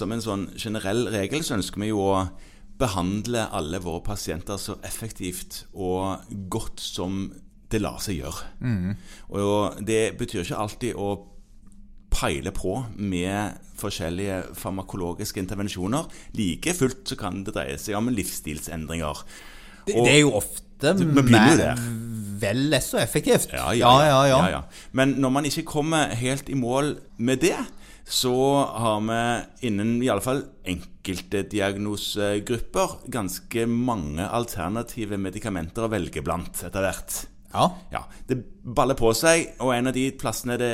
som en sånn generell regel så ønsker vi jo å behandle alle våre pasienter så effektivt og godt som det lar seg gjøre. Og det betyr ikke alltid å peile på med forskjellige farmakologiske intervensjoner. Like fullt så kan det dreie seg om livsstilsendringer. Det, det er jo ofte jo vel så effektivt. Ja ja, ja. ja, ja. Men når man ikke kommer helt i mål med det, så har vi innen i alle fall enkelte diagnosegrupper ganske mange alternative medikamenter å velge blant etter hvert. Ja. Ja, Det baller på seg, og en av de plassene det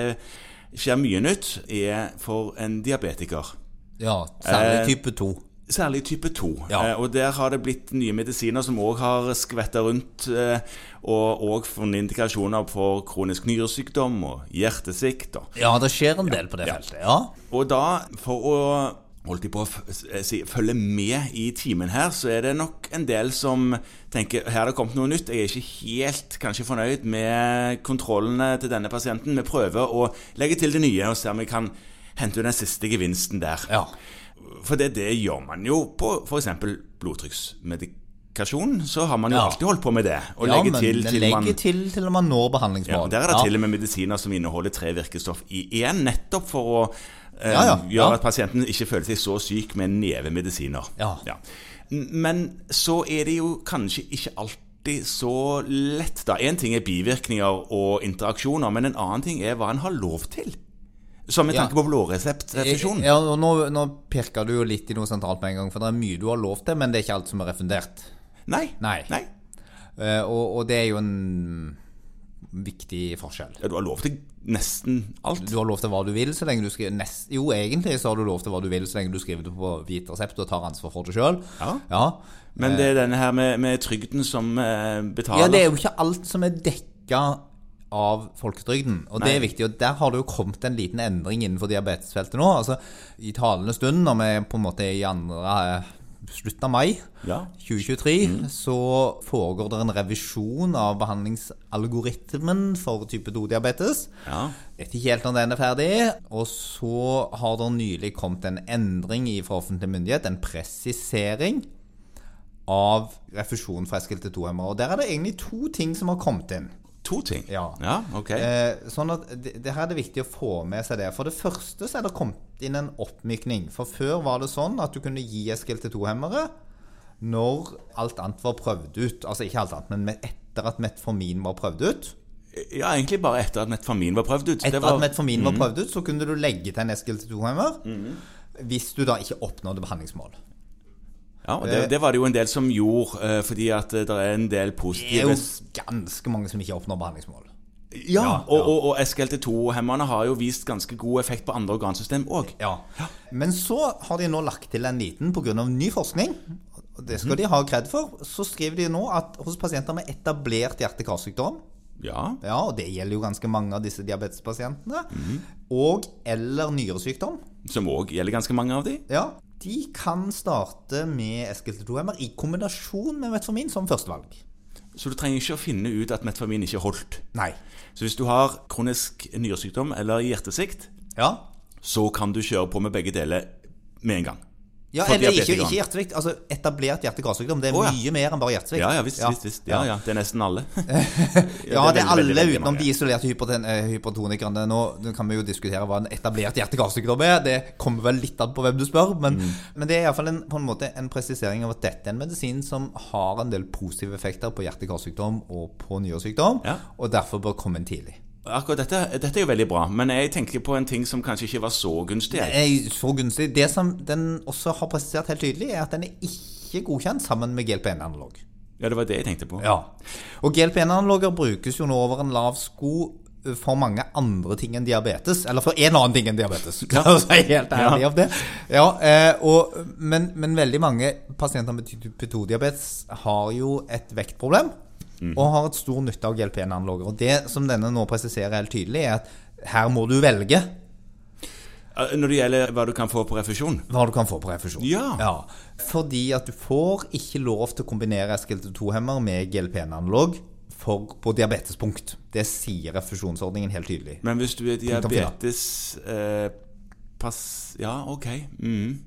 skjer mye nytt, er for en diabetiker. ja særlig Eh, type 2. Særlig type 2. Ja. Eh, og der har det blitt nye medisiner som òg har skvetta rundt, eh, og òg funnet indikasjoner for kronisk nyresykdom og hjertesvikt. Ja, det skjer en del på det Ja. feltet. Ja. og da, for å holdt de på å si, følge med i timen her, så er det nok en del som tenker her har det kommet noe nytt. Jeg er ikke helt kanskje fornøyd med kontrollene til denne pasienten. Vi prøver å legge til det nye og se om vi kan hente du den siste gevinsten der. ja. For det, det gjør man jo på f.eks. blodtrykksmedikasjon. Så har man jo Ja. alltid holdt på med det. Og ja, legger til til legger man til til man når ja, Der er det til og med medisiner som inneholder tre virkestoff i én, nettopp for å eh, gjøre at pasienten ikke føler seg så syk med en neve medisiner. Men så er det jo kanskje ikke alltid så lett, da. Én ting er bivirkninger og interaksjoner, men en annen ting er hva en har lov til. Som med tanke på blåreseptrefusjon. Ja, og nå, nå pirker du jo litt i noe sentralt med en gang, for det er mye du har lov til, men det er ikke alt som er refundert. Nei. Nei. Nei. Uh, og, og det er jo en viktig forskjell. Ja, du har lov til nesten alt. Du har lov til hva du vil så lenge du skriver nest, Jo, egentlig så har du lov til hva du vil så lenge du skriver det på hvit resept og tar ansvar for det sjøl. Ja. Ja. Men det er denne her med, med trygden som eh, betaler ja, det er jo ikke alt som er dekka av folketrygden. Og det er viktig, og der har det jo kommet en liten endring innenfor diabetesfeltet nå. Altså, I talende stund, når vi på en måte er i andre eh, slutten av mai Ja. 2023, så foregår det en revisjon av behandlingsalgoritmen for type 2-diabetes. Ja. Vet ikke helt når den er ferdig. Og så har det nylig kommet en endring i fra offentlig myndighet, en presisering av refusjon fra SKLT2-hemmere. Og der er det egentlig to ting som har kommet inn. To ting? Ja. ja ok. Eh, sånn at det, det her er det viktig å få med seg det. For det første så er det kommet inn en oppmykning. For før var det sånn at du kunne gi SGLT2-hemmere når alt annet var prøvd ut. Altså ikke alt annet, men etter at metformin var prøvd ut. Ja, egentlig bare etter at metformin var prøvd ut. Etter Det var- at metformin var prøvd ut, så kunne du legge til en SGLT2-hemmer hvis du da ikke oppnådde behandlingsmål. Ja, og det, det var det jo en del som gjorde, eh, fordi at eh, det er en del positive Det er jo ganske mange som ikke oppnår behandlingsmål. Ja, og, og, og SGLT2-hemmerne har jo vist ganske god effekt på andre organsystem òg. Ja. Men så har de nå lagt til en liten pga. ny forskning. Det skal de ha kred for. Så skriver de nå at hos pasienter med etablert hjerte-karsykdom, Ja. ja, og det gjelder jo ganske mange av disse diabetespasientene, og eller nyresykdom, Som òg gjelder ganske mange av de. ja, de kan starte med SGLT2-hemmer i kombinasjon med metformin som førstevalg. Så du trenger ikke å finne ut at metformin ikke holdt. Nei. Så hvis du har kronisk nyresykdom eller hjertesvikt, Ja, så kan du kjøre på med begge deler med en gang. Ja eller ikke, ikke hjertesvikt. Altså etablert hjerte-karsykdom. Det er oh, ja. mye mer enn bare hjertesvikt. Ja, ja, visst, visst, visst. Ja, ja, det er nesten alle. Ja, det er veldig, alle veldig, veldig utenom de isolerte hypoten- eh, hypertonikerne. Nå, nå kan vi jo diskutere hva en etablert hjertekarsykdom er. Det kommer vel litt an på hvem du spør. Men, Mm. men det er iallfall en, på en måte en presisering av at dette er en medisin som har en del positive effekter på hjerte-karsykdom og på nyresykdom, Ja. og derfor bør komme inn tidlig. Akkurat dette, dette er jo veldig bra, men jeg tenker på en ting som kanskje ikke var så gunstig. Er så gunstig. Det som den også har presisert helt tydelig, er at den er ikke godkjent sammen med GLP-1-analog. Ja, det var det jeg tenkte på. Ja. Og GLP-1-analoger brukes jo nå over en lav sko for mange andre ting enn diabetes. Eller for en annen ting enn diabetes. Jeg si helt ærlig Ja. om det. Ja, eh, og, men, men veldig mange pasienter med type 2-diabetes har jo et vektproblem. Og har et stor nytte av GLP-1-analoger. Og det som denne nå presiserer helt tydelig, er at her må du velge Når det gjelder hva du kan få på refusjon hva du kan få på refusjon. Ja. Fordi at du får ikke lov til å kombinere SGLT2-hemmer med GLP-1-analog på diabetespunkt. Det sier refusjonsordningen helt tydelig. Men hvis du er diabetes eh, pass, Ja, ok. Mm.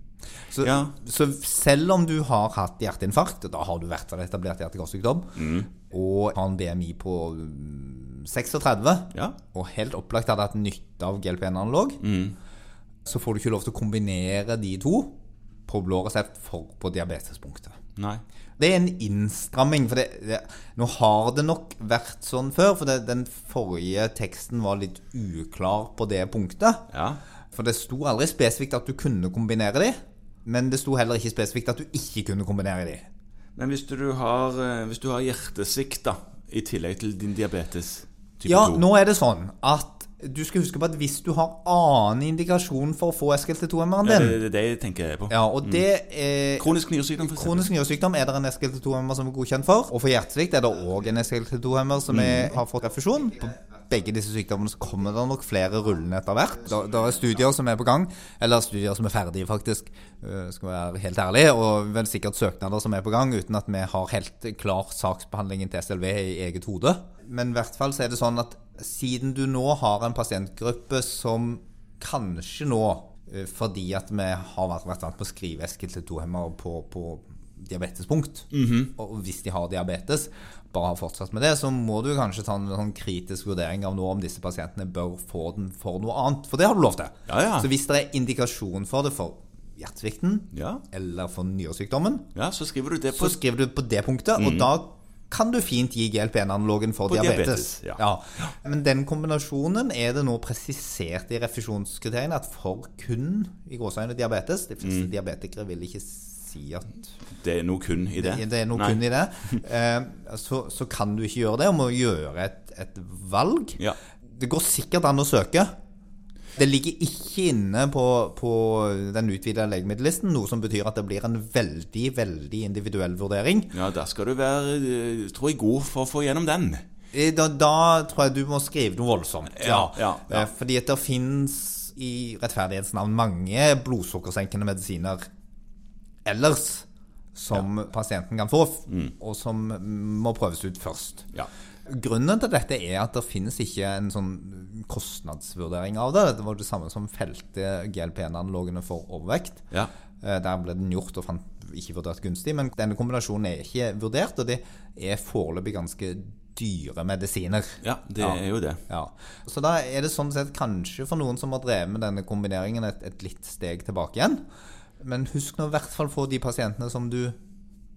Så, Ja. så selv om du har hatt hjerteinfarkt, og da har du vært etablert hjerte-karsykdom, og har en BMI på mm, 36, Ja. og helt opplagt hadde hatt nytte av GLP-1-analog, så får du ikke lov til å kombinere de to på blå resept for på diabetespunktet. Nei. Det er en innstramming. For det, det, nå har det nok vært sånn før, for det, den forrige teksten var litt uklar på det punktet. Ja. For det sto aldri spesifikt at du kunne kombinere de, men det sto heller ikke spesifikt at du ikke kunne kombinere de. Men hvis du har, eh, hvis du har hjertesvikt, da, i tillegg til din diabetes type Ja, 2 nå er det sånn at du skal huske på at hvis du har annen indikasjon for å få SGLT2-hemmeren ja, din det, det er det jeg tenker på. Ja, og det er Kronisk nyresykdom, for. Kronisk nyresykdom er det en SGLT2-hemmer som er godkjent for. Og for hjertesvikt er det òg en SGLT2-hemmer som er, har fått refusjon. Begge disse sykdommene så kommer det nok flere rullende etter hvert. Det, er studier som er på gang, eller studier som er ferdige, faktisk, øh, skal være helt ærlig. Og vel sikkert søknader som er på gang, uten at vi har helt klar saksbehandlingen til SLV i eget hode. Men i hvert fall så er det sånn at siden du nå har en pasientgruppe som kanskje nå eh, fordi at vi har vært, vant med å skrive SGLT2-hemmere på, på diabetespunkt, og hvis de har diabetes, bare har fortsatt med det, så må du kanskje ta en sånn kritisk vurdering av nå om disse pasientene bør få den for noe annet. For det har du lov til. Ja, ja. Så hvis det er indikasjon for det for hjertesvikten Ja. eller for nyresykdommen, ja, så skriver du det på skriver du på det punktet, og da kan du fint gi GLP-1-analogen for På diabetes. diabetes, ja. Men den kombinasjonen er det nå presisert i refusjonskriteriene at for kun i gåseøyne diabetes De fleste diabetikere vil ikke si at Det er noe kun i det. det er noe Nei. kun i det. Eh, så, så kan du ikke gjøre det, og må gjøre et, et valg. Ja. Det går sikkert an å søke. Det ligger ikke inne på, på den utvidede legemiddellisten, noe som betyr at det blir en veldig, veldig individuell vurdering. ja, der skal du være, eh, tror jeg, god for å få gjennom den. Eh, Da, da tror jeg du må skrive noe voldsomt. Ja, ja, ja. Eh, Fordi at det fins i rettferdighetsnavn mange blodsukkersenkende medisiner ellers som pasienten kan få, mm. og som må prøves ut først. Ja. Grunnen til dette er at det finnes ikke en sånn kostnadsvurdering av det. Det var det samme som felte GLP-1-analogene for overvekt. Ja. Eh, Der ble den gjort og fant ikke vurdert gunstig, men denne kombinasjonen er ikke vurdert, og det er foreløpig ganske dyre medisiner. ja, det Ja. er jo det. Ja. Så da er det sånn sett kanskje for noen som har drevet med denne kombineringen et, et litt steg tilbake igjen. Men husk nå i hvert fall for de pasientene som du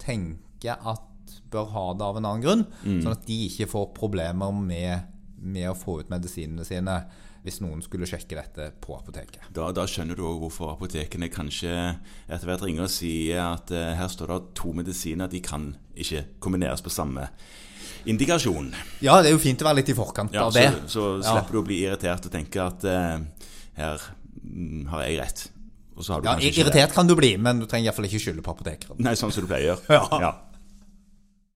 tenker at bør ha det av en annen grunn, sånn at de ikke får problemer med, med å få ut medisinene sine hvis noen skulle sjekke dette på apoteket. Da, da skjønner du òg hvorfor apotekene kanskje etter hvert ringer og sier at eh, her står det to medisiner, de kan ikke kombineres på samme indikasjon. Ja, det er jo fint å være litt i forkant Ja, av det. så så slipper du å bli irritert og tenke at eh, her mm, har jeg rett. Ja, irritert kan du bli, men du trenger iallfall ikke skylde på apotekeren. Nei, sånn som du pleier. Ja. ja.